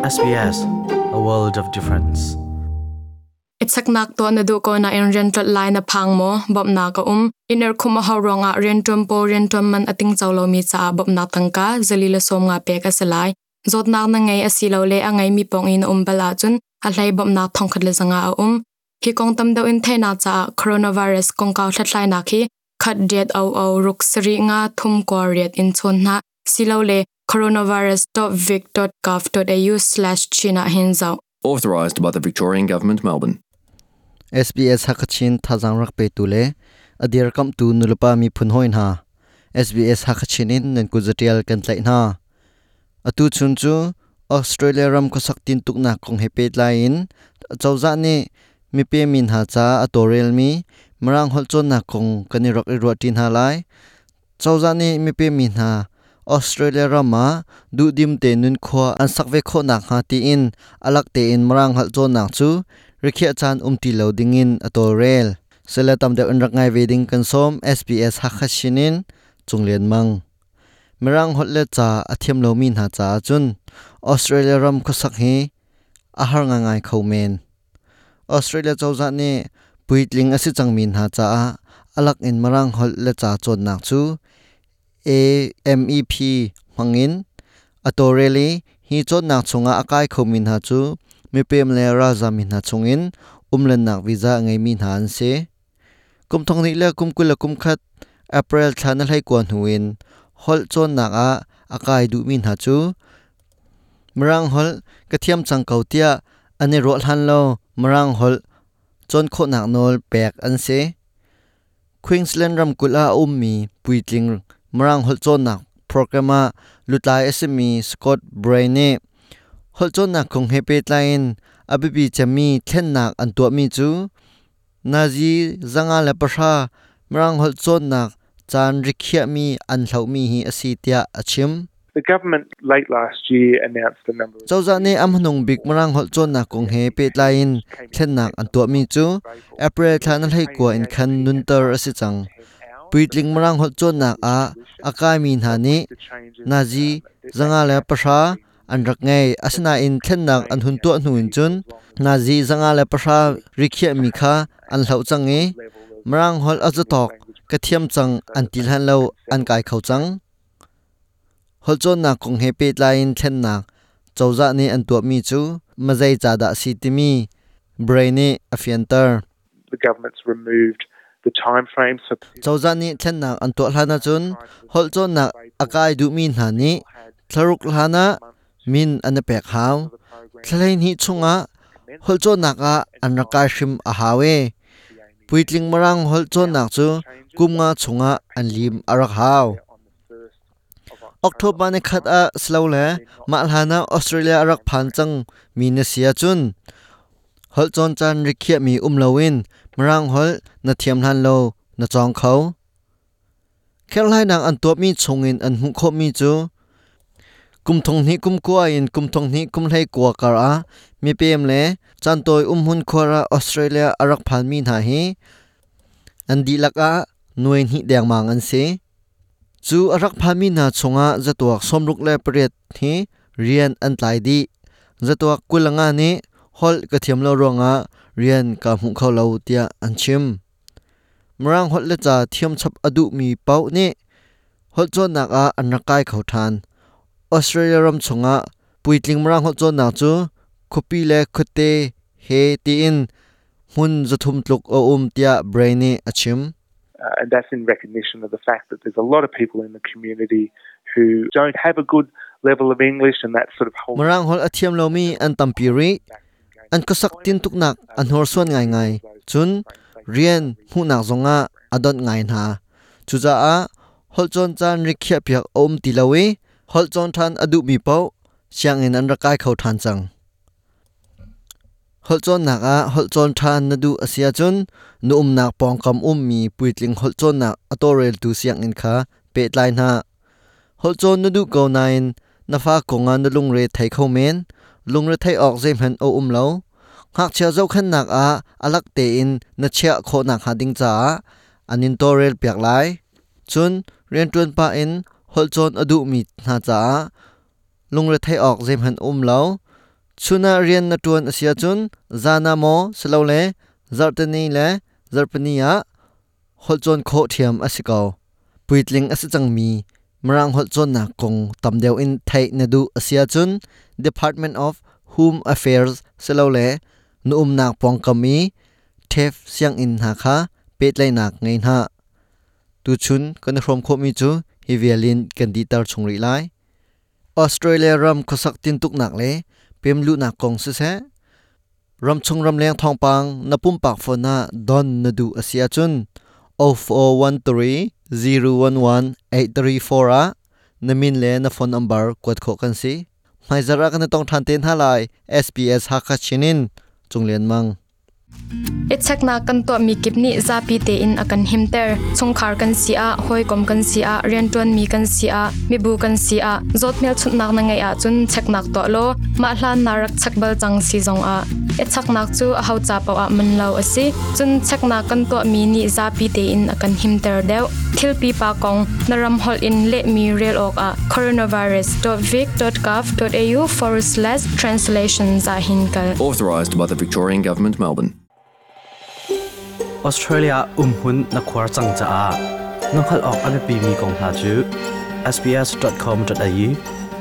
SBS, a world of difference. Itsak nak to na du ko na in rental line na phang mo bob na ka um. Iner khuma ha ronga rentum po rentum man ating chawlo mi cha bob na tangka zalila som nga pe ka salai zot na na ngai asilo le angai mi pong in um bala chun a hlai bob na thong khat le zanga a um. Hi kong tam do in the na cha coronavirus kong ka thlai na khi khat diet au au ruk sri nga thum ko riat in chon na silo le coronavirus.vic.gov.au/china hinzau Authorised by the Victorian Government, Melbourne. SBS hakachin thazang rak pe tule adir kam tu nulupa mi phun hoin ha SBS hakachin in nen ku zatial kan tlai na. Atu chun chu Australia ram ko saktin tukna kong hepe lain chawza ni mi pe min ha cha atorel mi marang hol chon na kong kani rok ro tin ha lai. Chawza ni mi pe min ha Australia rama, du dim te nun khwa an sakve kho nak ha ti in, alak te in marang hal chon nak chu rikhia chan umti lo dingin atorel sela tam de unrak ngai veding kan som SPS hakhashinin chunglen mang. Merang hotle cha athiam lo min ha cha chun. Australia ram ko sak hi ahar nga ngai khomen Australia chawza ne puitling asi changmin ha cha, alak in marang hol le cha chon nak chu AMEP mangin atoreli hi chon nak chunga akai khomin ha chu mi pem le raza min ha chungin umlen nak visa ngai min ha an se kum thong ni le kum kula kum khat april thana lai kwan huin hol chon nak a akai du min ha chu marang hol kathiam chang kautia ane ro han lo marang hol chon kho nak nol pek an se Queensland ram kula ummi puitling marang hol chon nak programa lutai SME Scott Braine hol chon nak khong hepe line abibi chami thlen nak an mi chu nazi zanga le pasha marang hol chon nak chan rikhia mi an hlau mi hi asitia achim The government late last year announced a number of chawza ne am hnung big marang hol chon nak kong he pe line thlen nak an to mi chu april thana lai ko in khan nun tar asi chang puitling marang hol chon nak a akai mi na ni nazi zanga le pasha an rak ngai asna in thlen nak, an hun to hnuin chun nazi zanga le pasha rikhia mi kha, an hlau change marang hol azatok kathiam chang, an til han lo, an kai khau chang. Hol chon nak kong he pe line thlen nak chawza ni an to mi chu mazai cha da si ti mi brain ni afiantar the government's removed the time frame so chawjani ni an to hlana chun, hol na akai du mi na ni tharuk hlana min an pek haw thlein hi chunga, hol na ka an rakai shim a hawe puitling marang hol na chu, kumnga chunga an lim arak haw October ne khat a slow le malhana Australia arak phan chang mi na sia chun. Holchon chan rikhia mi มรังหอลนาเทียมหันโลนาจองเขาแค่ไล่นางอันตัวมีชงเงินอันมุขมีจูกุมทงนี้กุมกัวอินกุมทงนี้กุมไหกัวกระมีเปียมเลจันตัวอุ้มหุ่นควระออสเตรเลียอารักพันมีนาฮีอันดีลักอะนวยนี้แดงมังอันเซจูอารักพันมีนาชงอะจะตัวสมรุกเลเปรียดนี้เรียนอันไลดีจะตัวกุลงานี้ฮอลกระเทียมเลรวงอะ เรียนกับมุเขาเราเตียอันชิมมรังฮอดเลจาเทียมชับอดุมีเป้านี่ฮอดจนนักอาอันนักกายเขาทานออสเตรเลียรำชงะปุยติงมรังฮอดจนนักจูคปีและคเตเฮตีอินหุ่นจะทุมตลุกออุมเตียเบรนี่อชิม Uh, and that's in recognition of the fact that there's a lot of people in the community who don't have a good level of English and that sort of whole. Marang hol athiam lo mi an tampiri an ko sak tin tuk nak an hor suan ngai ngai chun rian hu nak zonga adon ngai na chuza a hol chon chan rikhia piak om tilawi hol chon than adu mi pau siang in an rakai khau than chang hol chon nak a hol chon than na du asia chun nu um nak pong kam um mi puitling hol chon nak atorel tu siang in kha pe tlai na hol chon na du ko nine na fa konga na lung re thai khau men ลุงรไทยออกเจมหันโออุมเลาหากเชียเจ้าขันหนักอาอลักเตอินนัเชียโคหนักหาดิงจ้าอันนินโตเรลเปียกไหลจนเรียนจวนปาอินฮอลจอนอดุมีนาจ้าลุงรไทยออกเจมหันอุมเลาชุนาเรียนนัตวนเสียจุนจานาโมสโลเลจาร์ตนีเลจาร์ปนียาฮอลจอนโคเทียมอสิกาวปุยตลิงอสิจังมี marang holchon na kong tamdeu in thai na du asia chun, department of home affairs selo le nu um nak pong kami thef siang in ha kha, pet lai nak ngai na tu chun kan hrom kho mi chu hi vialin kan di tar lai. Australia ram khosak tin tuk nak le, pem lu na kong se se. Ram chung ram leng thong pang na pum pak phona don na du asia chun. Of 013 011834a, namin le na phone number kwat kho kan si. Mai zara kan tong than ten halai sps ha kha chinin chunglen mang. E Ichakna kan to mi kipni zapi te in akan himter chungkhar kan a, hoi kom kan sia rentuan mi kan sia mi bu kan sia zot mel chut nak na ngai a chun chaknak to lo. Ma hlan narak chakbal chang si zong a. ichaknak chu a hau cha paw a man lo asi chun chakna kan to mi ni zapi te in akan himter deu thil pi pa kong naram hol in le mi rel ok a coronavirus.vic.gov.au forward slash translation za hinkal Authorised by the Victorian Government, Melbourne. Australia umhun na khwar chang cha a. Nonghal ok ame pi mi kong ha chu. Sbs.com.au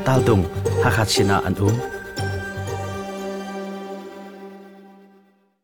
tal dung hakhat an um